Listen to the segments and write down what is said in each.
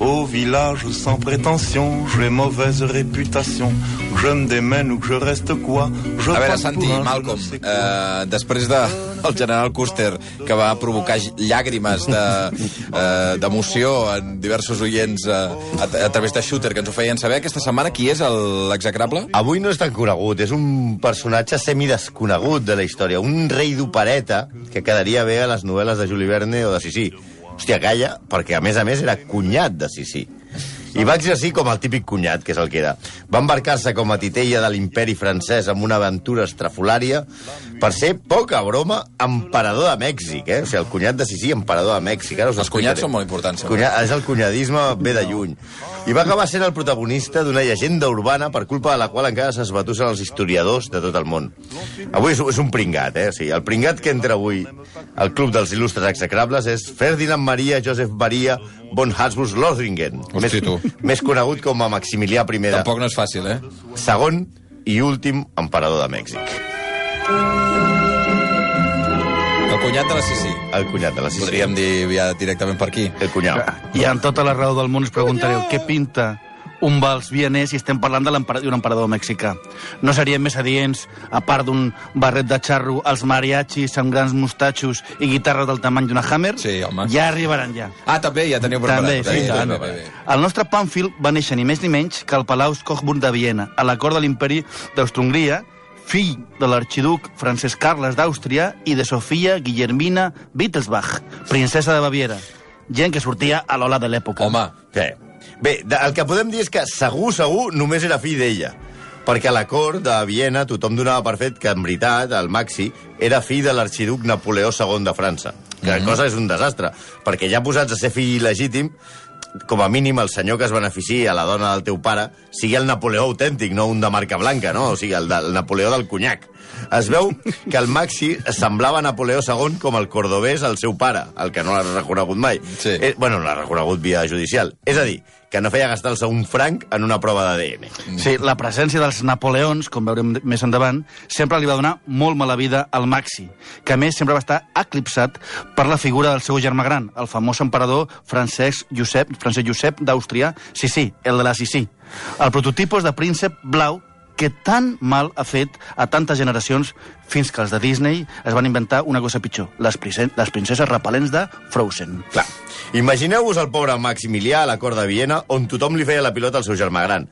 Au village sans prétention, j'ai mauvaise réputation. Je me démène ou que je reste quoi, je A veure, passe Santi, Malcolm, eh, després de el general Custer, que va provocar llàgrimes de, eh, d'emoció en diversos oients eh, a, a través de Shooter, que ens ho feien saber, aquesta setmana qui és el- l'execrable? Avui no és tan conegut, és un personatge semidesconegut de la història, un rei d'opereta que quedaria bé a les novel·les de Juli Verne o de Sissi. Hòstia, calla, perquè a més a més era cunyat de Sissi. I va exercir com el típic cunyat, que és el que era. Va embarcar-se com a titella de l'imperi francès amb una aventura estrafolària per ser, poca broma, emperador de Mèxic, eh? O sigui, el cunyat de Sissi, emperador de Mèxic. Ara us Els cunyats són molt importants. Cunyat, és el cunyadisme ve de lluny. I va acabar sent el protagonista d'una llegenda urbana per culpa de la qual encara s'esbatussen els historiadors de tot el món. Avui és, és un pringat, eh? O sigui, el pringat que entra avui al Club dels Il·lustres Execrables és Ferdinand Maria Joseph Maria von Habsburg-Lothringen. Hosti, tu. Més conegut com a Maximilià I, Tampoc no és fàcil, eh? segon i últim emperador de Mèxic. El cunyat de la Sissi. El cunyat de la Sicília. Podríem dir ja directament per aquí. El cunyat. I en tota la raó del món us preguntareu què pinta un vals vienès si estem parlant d'un emperador mexicà. No serien més adients, a part d'un barret de xarro, els mariachis amb grans mostatxos i guitarres del tamany d'una Hammer? Sí, home. Ja arribaran ja. Ah, també, ja teniu preparat. També, sí, Bé, tant. bé, bé, bé. El nostre Pamphil va néixer ni més ni menys que al Palau Skochburg de Viena, a la cort de l'imperi d'Austro-Hongria, fill de l'arxiduc Francesc Carles d'Àustria i de Sofia Guillermina Wittelsbach, princesa de Baviera. Gent que sortia a l'ola de l'època. Home, Sí. Bé, de, el que podem dir és que segur, segur, només era fill d'ella. Perquè a la cort de Viena tothom donava per fet que, en veritat, el Maxi era fill de l'arxiduc Napoleó II de França. Que la cosa és un desastre, perquè ja posats a ser fill il·legítim, com a mínim el senyor que es benefici a la dona del teu pare sigui el Napoleó autèntic, no un de marca blanca, no? O sigui, el, de, el Napoleó del conyac. Es veu que el Maxi semblava Napoleó II com el cordobès al seu pare, el que no l'ha reconegut mai. Sí. Eh, bueno, l'ha reconegut via judicial. És a dir, que no feia gastar-se un franc en una prova d'ADN. Sí, la presència dels napoleons, com veurem més endavant, sempre li va donar molt mala vida al Maxi, que a més sempre va estar eclipsat per la figura del seu germà gran, el famós emperador Francesc Josep, Francesc Josep d'Àustria, sí, sí, el de la Sissi. El prototipus de príncep blau que tan mal ha fet a tantes generacions fins que els de Disney es van inventar una cosa pitjor, les, les princeses repel·lents de Frozen. Clar. Imagineu-vos el pobre Maximilià a la cort de Viena, on tothom li feia la pilota al seu germà gran.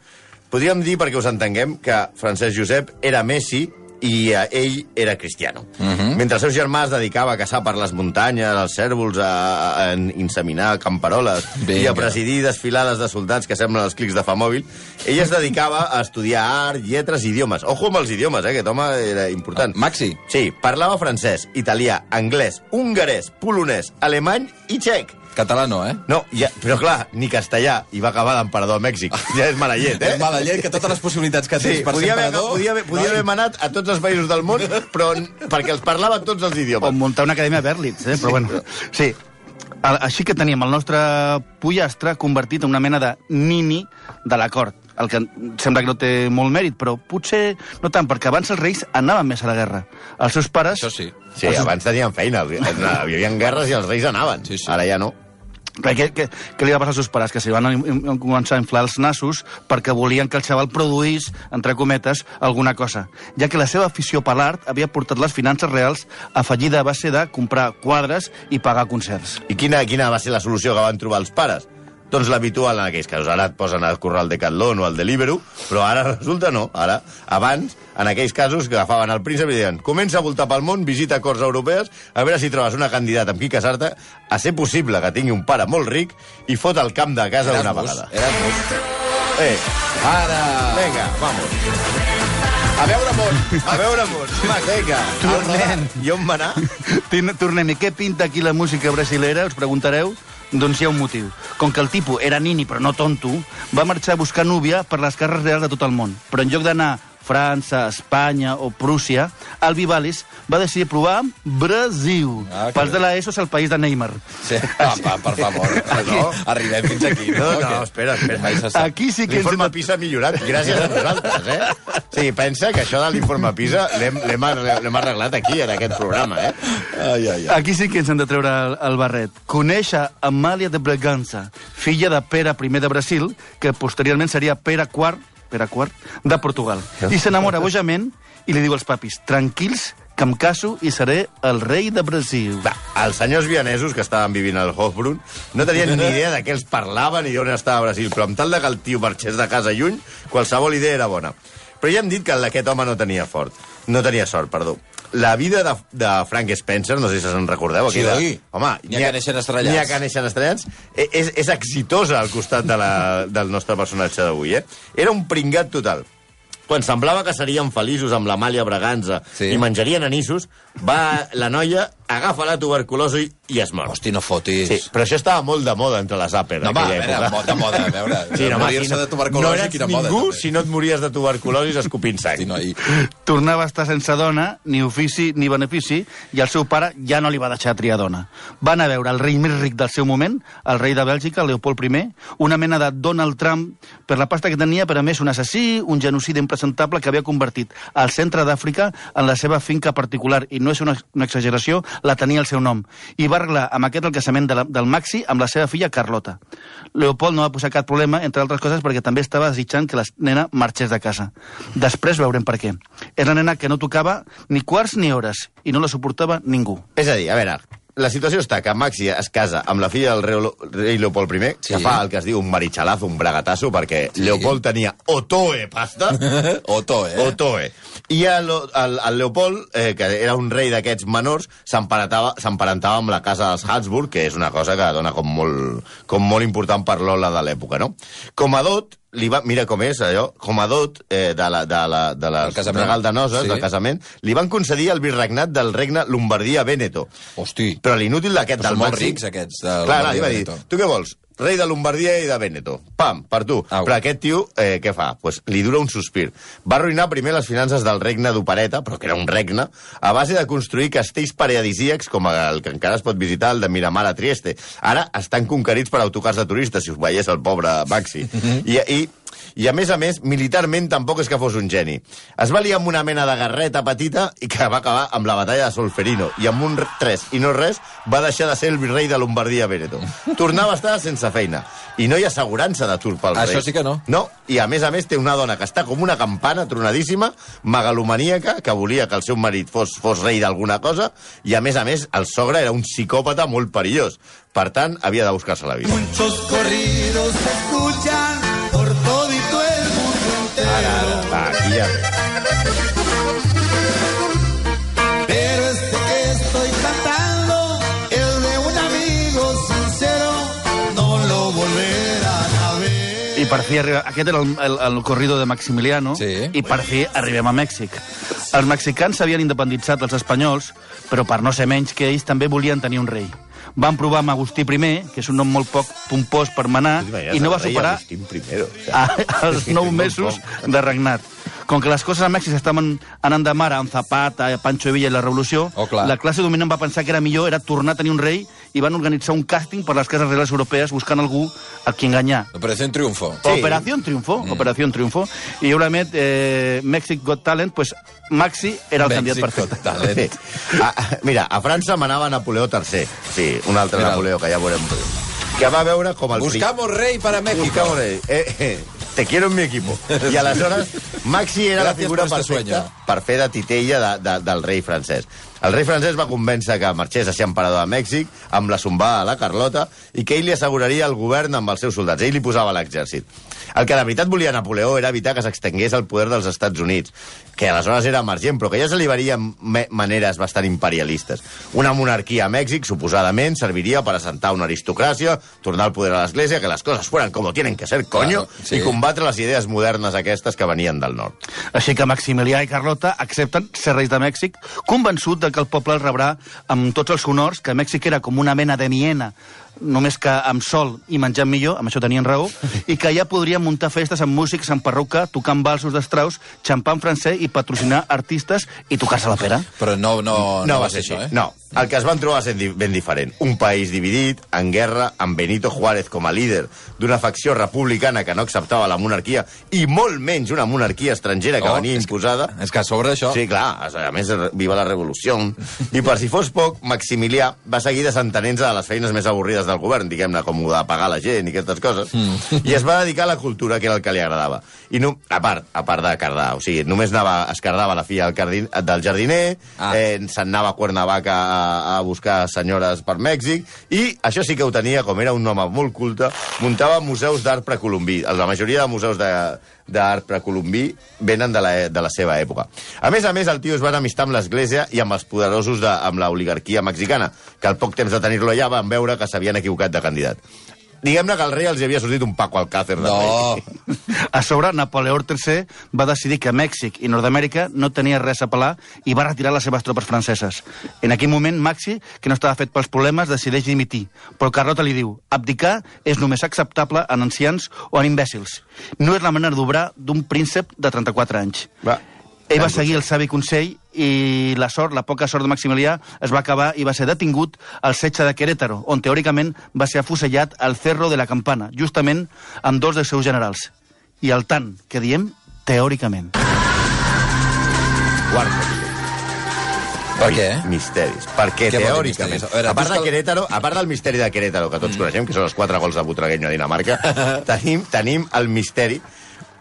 Podríem dir, perquè us entenguem, que Francesc Josep era Messi i eh, ell era cristiano. Uh -huh. Mentre el seu germà es dedicava a caçar per les muntanyes, als cèrvols, a, a inseminar camperoles Vinga. i a presidir desfilades de soldats que semblen els clics de Famòbil, ell es dedicava a estudiar art, lletres i idiomes. Ojo amb els idiomes, eh? Aquest home era important. Maxi. Sí, parlava francès, italià, anglès, hongarès, polonès, alemany i txec. Català no, eh? No, ja, però clar, ni castellà, i va acabar d'emperador a Mèxic. Ja és mala llet, eh? És mala llet que totes les possibilitats que tens Sí, per ser podia haver, emperador... podia, haver, podia haver manat a tots els països del món, però perquè els parlava tots els O idiomes. muntar una acadèmia a Berlitz, eh? però bueno. Sí, així que teníem el nostre pollastre convertit en una mena de nini de la cort. El que sembla que no té molt mèrit, però potser no tant, perquè abans els reis anaven més a la guerra. Els seus pares... Això sí. Sí, abans tenien feina, hi havia guerres i els reis anaven. Sí, sí. Ara ja no. Què, què, què, què li va passar als seus pares? Que s'hi van començar a inflar els nassos perquè volien que el xaval produís, entre cometes, alguna cosa. Ja que la seva afició per l'art havia portat les finances reals a fallida a base de comprar quadres i pagar concerts. I quina, quina va ser la solució que van trobar els pares? Doncs l'habitual en aquells casos. Ara et posen a currar el Decathlon o el Deliveroo, però ara resulta no. Ara, abans, en aquells casos que agafaven el príncep i deien comença a voltar pel món, visita corts europees, a veure si trobes una candidata amb qui casar-te, a ser possible que tingui un pare molt ric i fot el camp de casa una Erasmus, vegada. Erasmus. Eh, Ara! vinga, vamos. A veure món, a veure món. Va, vinga. Tornem. I on va anar? Tornem. I què pinta aquí la música brasilera? Us preguntareu? Doncs hi ha un motiu. Com que el tipus era nini però no tonto, va marxar a buscar núvia per les carres reals de tot el món. Però en lloc d'anar França, Espanya o Prússia, el Vivalis va decidir provar Brasil. Ah, Pels de l'ESO és el país de Neymar. Sí. Va, va, per favor. No, arribem fins aquí. No, no, Que- espera, espera. Aquí sí que L'informe. PISA ha millorat gràcies a nosaltres, eh? Sí, pensa que això de l'informe PISA l'hem l'hem arre- l'hem arreglat aquí, en aquest programa, eh? Ai, ai, ai. Aquí sí que ens hem de treure el, el barret. Conèixer Amàlia de Bragança, filla de Pere I de Brasil, que posteriorment seria Pere IV, Pere IV de Portugal. I s'enamora bojament i li diu als papis, tranquils, que em caso i seré el rei de Brasil. Va, els senyors vianesos que estaven vivint al Hofbrun no tenien ni idea de què els parlaven i on estava Brasil, però amb tal de que el tio marxés de casa lluny, qualsevol idea era bona. Però ja hem dit que aquest home no tenia fort. No tenia sort, perdó. La vida de, de Frank Spencer, no sé si se'n recordeu. Sí, aquella- oi. Home, N'hi ha que neixen estrellats. N'hi ha que neixen estrellats. E- És, és exitosa al costat de la, del nostre personatge d'avui, eh? Era un pringat total. Quan semblava que serien feliços amb l'Amàlia Braganza Sí. i menjarien anissos, va la noia, agafa la tuberculosi i es mor. Hosti, no fotis. Sí, però això estava molt de moda entre les àper No, va, a d'aquella veure, època. mo- de moda, a veure. Sí, no, morir-se si no, de tuberculosi, no eres quina moda, ningú també. si no et mories de tuberculosi escopint sang. Hosti, noi. Tornava a estar sense dona, ni ofici ni benefici, i el seu pare ja no li va deixar triar dona. Va anar a veure el rei més ric del seu moment, el rei de Bèlgica, Leopold I, una mena de Donald Trump per la pasta que tenia, però a més un assassí, un genocidi impresentable que havia convertit el centre d'Àfrica en la seva finca particular, i no és una, una exageració, la tenia el seu nom. I va arreglar amb aquest el casament de la, del Maxi amb la seva filla Carlota. Leopold no va posar cap problema, entre altres coses, perquè també estava desitjant que la nena marxés de casa. Després veurem per què. És la nena que no tocava ni quarts ni hores, i no la suportava ningú. És a dir, a veure, la situació està que Maxi es casa amb la filla del rei, rei Leopold I, Sí. que fa el que es diu un marichalazo, un bragatasso, perquè Sí. Leopold tenia Otoe pasta, Otto, eh? Otoe. I el, el, el Leopold, eh, que era un rei d'aquests menors, s'emparentava amb la casa dels Habsburg, que és una cosa que dona com molt, com molt important per l'ola de l'època, no? Com a dot, li va, mira com és allò, com a dot eh, de, la, de, la, de les casament. regal de noces, Sí. del casament, li van concedir el virregnat del regne Lombardia-Veneto. Hosti. Però l'inútil d'aquest del són molt rics, aquests, de Clar, clar, li va dir, tu què vols? Rei de Lombardia i de Veneto. Pam, per tu. Au. Però aquest tio, eh, què fa? Pues li dura un sospir. Va arruïnar primer les finances del regne d'Opereta, però que era un regne, a base de construir castells paradisíacs, com el que encara es pot visitar, el de Miramar a Trieste. Ara estan conquerits per autocars de turistes, si us veiés el pobre Maxi. I, i, i a més a més, militarment tampoc és que fos un geni. Es va liar amb una mena de garreta petita i que va acabar amb la batalla de Solferino. I amb un 3 i no res va deixar de ser el virrei de Lombardia-Veneto. Tornava a estar sense feina. I no hi ha assegurança d'atur pel rei. Això sí que no. No, i a més a més té una dona que està com una campana tronadíssima, megalomaníaca, que volia que el seu marit fos, fos rei d'alguna cosa, i a més a més el sogre era un psicòpata molt perillós. Per tant, havia de buscar-se la vida. Muchos corridos escuchan Va, aquí ja ve. Pero este que estoy cantando es de un amigo sincero, no lo volverán a ver. I per fi arriba... Aquest era el, el, el corrido de Maximiliano, Sí. i per fi arribem a Mèxic. Els mexicans s'havien independitzat els espanyols, però per no ser menys que ells també volien tenir un rei. Van provar amb Agustí I, que és un nom molt poc pompós per manar, i no va superar primero. O sea, a, als nou mesos de regnat. Com que les coses a Mèxic estaven anant de mare amb Zapata, Pancho Villa i la Revolució, Oh, clar. la classe dominant va pensar que era millor era tornar a tenir un rei i van organitzar un càsting per les cases reals europees buscant algú a qui enganyar. Operació Triunfo. Sí. Operación Triunfo, mm. Operación Triunfo. I segurament eh, Mèxic Got Talent, pues Maxi era el candidat Mèxic, perfecte. Talent. Sí. A, a- mira, a França manava Napoleó III. Sí, un altre Mira'l. Napoleó, que ja veurem. Que va veure com el... Buscamos rei para México. Buscamos rey. Eh, eh, te quiero en mi equipo. I aleshores, Maxi era la Gracias figura perfecta sueño. per fer de titella de, de, del rei francès. El rei francès va convèncer que marxés a ser emperador de Mèxic amb la sombada a la Carlota i que ell li asseguraria el govern amb els seus soldats. Ell li posava l'exèrcit. El que de veritat volia Napoleó era evitar que s'extengués el poder dels Estats Units, que aleshores era emergent, però que ja se li varien maneres bastant imperialistes. Una monarquia a Mèxic, suposadament, serviria per assentar una aristocràcia, tornar el poder a l'Església, que les coses fueran com tienen que ser, coño, Claro, sí. i combatre les idees modernes aquestes que venien del nord. Així que Maximilià i Carlota accepten ser reis de Mèxic, convençut de que el poble el rebrà amb tots els honors, que Mèxic era com una mena de Miena només que amb sol i menjant millor, amb això tenien raó, i que ja podrien muntar festes amb músics, amb perruca, tocant balsos d'estraus, xampà en francès i patrocinar artistes i tocar-se la pera. Però no, no, no, va ser això, eh? No, el que es van trobar va ser ben diferent. Un país dividit, en guerra, amb Benito Juárez com a líder d'una facció republicana que no acceptava la monarquia i molt menys una monarquia estrangera que Oh, venia és que- imposada. És que a sobre això... Sí, clar, a més, viva la revolució. I per si fos poc, Maximilià va seguir desentenent-se de les feines més avorrides del govern, diguem-ne, com ho de pagar la gent i aquestes coses, mm. i es va dedicar a la cultura, que era el que li agradava. I no, a part, a part de cardar, o sigui, només anava, es cardava la filla del, cardin, del jardiner, Ah. ah. eh, se'n anava a Cuernavaca a, a buscar senyores per Mèxic, i això sí que ho tenia, com era un home molt culte, muntava museus d'art precolombí. La majoria de museus d'art precolombí venen de la, de la seva època. A més a més, el tio es va amistar amb l'Església i amb els poderosos de, amb l'oligarquia mexicana, que al poc temps de tenir-lo allà van veure que s'havien equivocat de candidat. Diguem-ne que al rei els havia sortit un Paco Alcácer. No. A sobre, Napoleó III va decidir que Mèxic i Nord-Amèrica no tenia res a pelar i va retirar les seves tropes franceses. En aquell moment, Maxi, que no estava fet pels problemes, decideix dimitir. Però Carlota li diu, abdicar és només acceptable en ancians o en imbècils. No és la manera d'obrar d'un príncep de 34 anys. Va. Ell va seguir el savi consell i la sort, la poca sort de Maximilià, es va acabar i va ser detingut al setge de Querétaro, on teòricament va ser afusellat al Cerro de la Campana, justament amb dos dels seus generals. I el tant que diem teòricament. Capítol. Per què? Misteris. Perquè Què teòricament... misteris? A veure, A, part de Querétaro, a part del misteri de Querétaro, que tots mm. coneixem, que són els quatre gols de Butragueño a Dinamarca, tenim, tenim el misteri,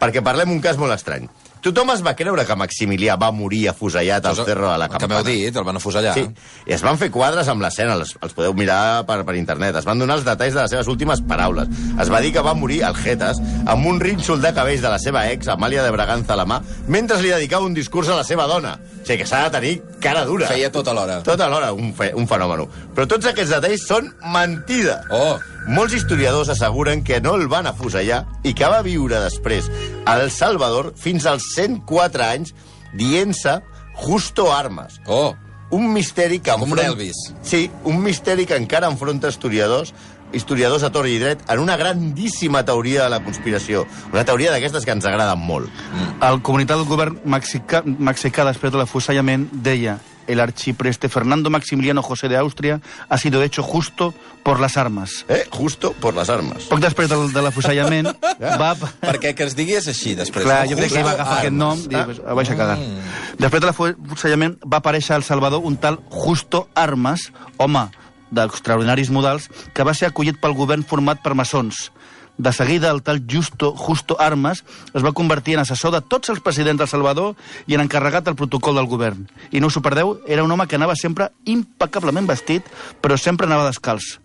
perquè parlem un cas molt estrany. Tothom es va creure que Maximilià va morir afusellat al Cerro de la Que Campana. m'heu dit, el van afusellar. Sí, i es van fer quadres amb l'escena, els, els podeu mirar per, per internet. Es van donar els detalls de les seves últimes paraules. Es va dir que va morir al Getas amb un rínxol de cabells de la seva ex, Amàlia de Braganza a la mà, mentre li dedicava un discurs a la seva dona. O sigui, que s'ha de tenir cara dura. Feia tot alhora. Tot alhora, un, fe, un fenomen. Però tots aquests detalls són mentida. Oh, Molts historiadors asseguren que no el van afusellar i que va viure després a El Salvador fins als 104 anys dient-se Justo Armas, oh. un misteri que... Com un enfront- Elvis. Sí, un misteri que encara enfronta historiadors historiadors a tor i dret en una grandíssima teoria de la conspiració. Una teoria d'aquestes que ens agraden molt. El comunitat del govern mexicà, mexicà després de l'afusellament deia el archipreste Fernando Maximiliano José de Austria ha sido hecho justo por las armas. Eh? Justo por les armes. Poc després del, de l'afusellament va... Perquè que es digui és així, després. Clar, jo crec que va agafar aquest nom i Ah. pues, el vaig a cagar. Després de l'afusellament va aparèixer al Salvador un tal Justo Armas, home d'extraordinaris modals, que va ser acollit pel govern format per maçons. De seguida, el tal Justo, Justo Armas es va convertir en assessor de tots els presidents del Salvador i en encarregat del protocol del govern. I no us ho perdeu, era un home que anava sempre impecablement vestit, però sempre anava descalç.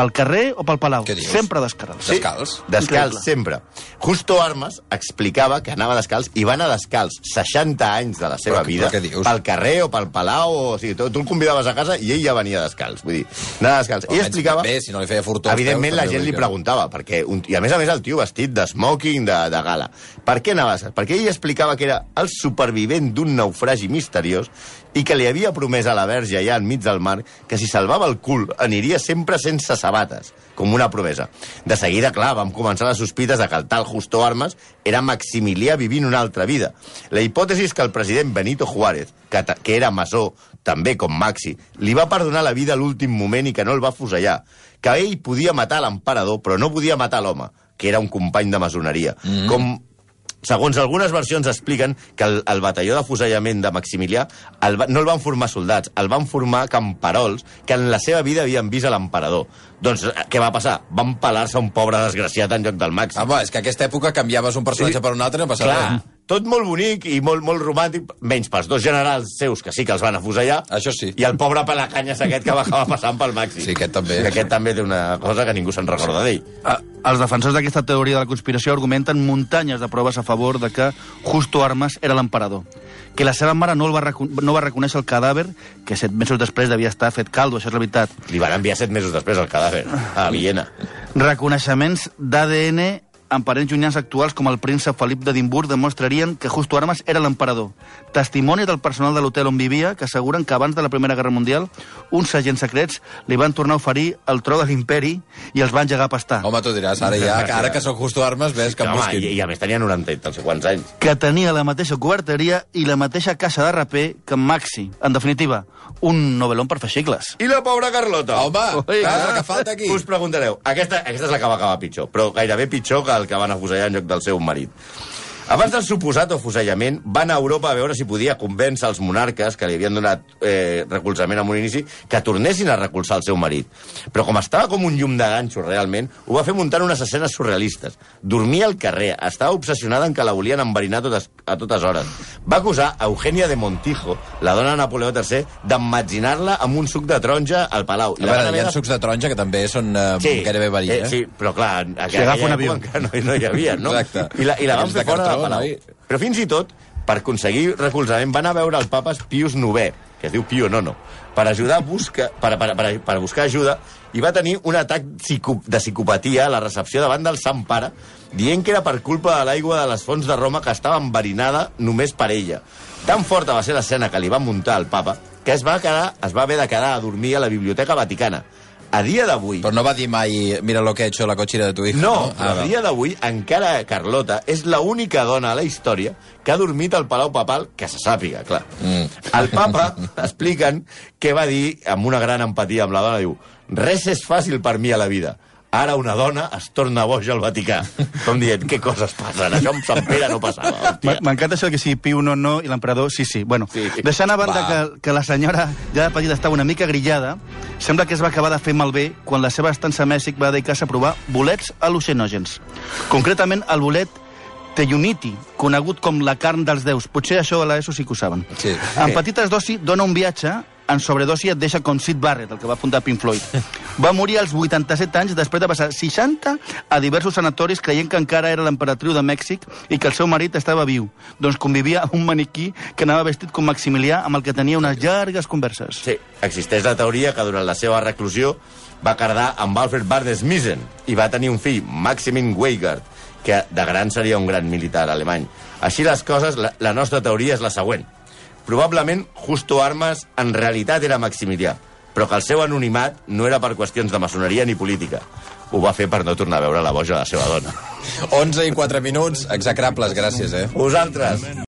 Pel carrer o pel palau. Què dius? Sempre descalç. Descalç? Descalç, Increïble. sempre. Justo Armas explicava que anava descalç i va anar descalç 60 anys de la seva Però- vida però què dius? pel carrer o pel palau, o, o sigui, tu, tu el convidaves a casa i ell ja venia descalç. Vull dir, anava descalç. I Almenys explicava... Bé, si no li feia furtó Evidentment, peus, la gent li preguntava, perquè un, i a més a més el tio vestit de smoking, de, de gala. Per què descalç? Perquè ell explicava que era el supervivent d'un naufragi misteriós i que li havia promès a la verge allà enmig del mar que si salvava el cul aniria sempre sense sabates, com una promesa. De seguida, clar, vam començar les sospites de que el tal Justo Armas era Maximilià vivint una altra vida. La hipòtesi és que el president Benito Juárez, que, que era maçó, també com Maxi, li va perdonar la vida a l'últim moment i que no el va fusellar. Que ell podia matar l'emperador, però no podia matar l'home, que era un company de masoneria. Mm -hmm. Com Segons algunes versions expliquen que el, el batalló d'afusellament de Maximilià el va, no el van formar soldats, el van formar camperols que en la seva vida havien vist a l'emperador. Doncs eh, què va passar? Van pelar-se un pobre desgraciat en lloc del Maxi. Home, és que a aquesta època canviaves un personatge Sí. per un altre i no passa Clar, res. tot molt bonic i molt, molt romàntic, menys pels dos generals seus que sí que els van afusellar. Això sí. I el pobre pelacanyes aquest que va acabar passant pel Maxi. Sí, aquest també. Que aquest també té una cosa que ningú se'n recorda d'ell. Ah, Els defensors d'aquesta teoria de la conspiració argumenten muntanyes de proves a favor de que Justo Armas era l'emperador. Que la seva mare no, el va, no va reconèixer el cadàver, que set mesos després devia estar fet caldo, això és la veritat. Li van enviar set mesos després el cadàver a Viena. Reconeixements d'ADN amb parents llunyans actuals com el príncep Felip d'Edimburg demostrarien que Justo Armas era l'emperador. Testimoni del personal de l'hotel on vivia que asseguren que abans de la Primera Guerra Mundial uns agents secrets li van tornar a oferir el tro de l'imperi i els van llegar a pastar. Home, tu diràs, ara ja, que ara que sóc justo armes, ves que em Home, busquin. i, I a més tenia 90 i sé quants anys. que tenia la mateixa coberteria i la mateixa caixa de raper que en Maxi. En definitiva, un novel·lón per fascicles. I la pobra Carlota? Home, Ui, clar, és clar. el que falta aquí. Us preguntareu, aquesta, aquesta és la que va acabar pitjor, però gairebé pitjor que el que van afusellar en lloc del seu marit. Abans del suposat afusellament, va anar a Europa a veure si podia convèncer els monarques que li havien donat eh, recolzament en un inici que tornessin a recolzar el seu marit. Però com estava com un llum de ganxo realment, ho va fer muntant unes escenes surrealistes. Dormia al carrer, estava obsessionada en que la volien enverinar totes, a totes hores. Va acusar a Eugènia de Montijo, la dona de Napoleó III, d'emmetzinar-la amb un suc de taronja al Palau. A la van veure, hi ha de- sucs de taronja que també són uh, gairebé verí, eh? eh, sí, però clar, Si agafa un avió. no, no hi havia, no? Exacte. I la, i la van fer de fora Palau. noi. Però fins i tot, per aconseguir recolzament, van a veure el papa Pius IX, que es diu Pio Nono, per ajudar a buscar, per, per, per, per buscar ajuda, i va tenir un atac de psicopatia a la recepció davant del Sant Pare, dient que era per culpa de l'aigua de les fonts de Roma que estava enverinada només per ella. Tan forta va ser l'escena que li va muntar el papa que es va, quedar, es va haver de quedar a dormir a la Biblioteca Vaticana. A dia d'avui... Però no va dir mai, mira lo que ha hecho la cochera de tu hijo. No, Ah, a dia d'avui encara Carlota és l'única dona a la història que ha dormit al Palau Papal, que se sàpiga, clar. Mm. El papa expliquen què va dir amb una gran empatia amb la dona, diu res és fàcil per mi a la vida. Ara una dona es torna boja al Vaticà. Com dient, què coses passen? Això amb Sant Pere no passava. M'encanta això que sigui Piu no, no, i l'emperador sí, sí. Bueno, Sí. deixant a banda Va. que, que la senyora ja de petita estava una mica grillada, sembla que es va acabar de fer malbé quan la seva estança a Mèxic va dedicar-se a provar bolets al·lucinògens. Concretament, el bolet Teyuniti, conegut com la carn dels déus. Potser això a l'ESO sí que ho saben. Sí. En petites dosi dona un viatge, en sobredosi et deixa com Sid Barrett, el que va fundar Pink Floyd. Va morir als 87 anys després de passar 60 a diversos sanatoris creient que encara era l'emperatriu de Mèxic i que el seu marit estava viu. Doncs convivia amb un maniquí que anava vestit com Maximilià amb el que tenia unes llargues converses. Sí, existeix la teoria que durant la seva reclusió va quedar amb Alfred Bardes Misen i va tenir un fill, Maximin Weigert, que de gran seria un gran militar alemany. Així les coses, la, la nostra teoria és la següent. Probablement Justo Armas en realitat era Maximilià, però que el seu anonimat no era per qüestions de maçoneria ni política. Ho va fer per no tornar a veure la boja de la seva dona. 11 i 4 minuts, execrables, gràcies, eh? Vosaltres,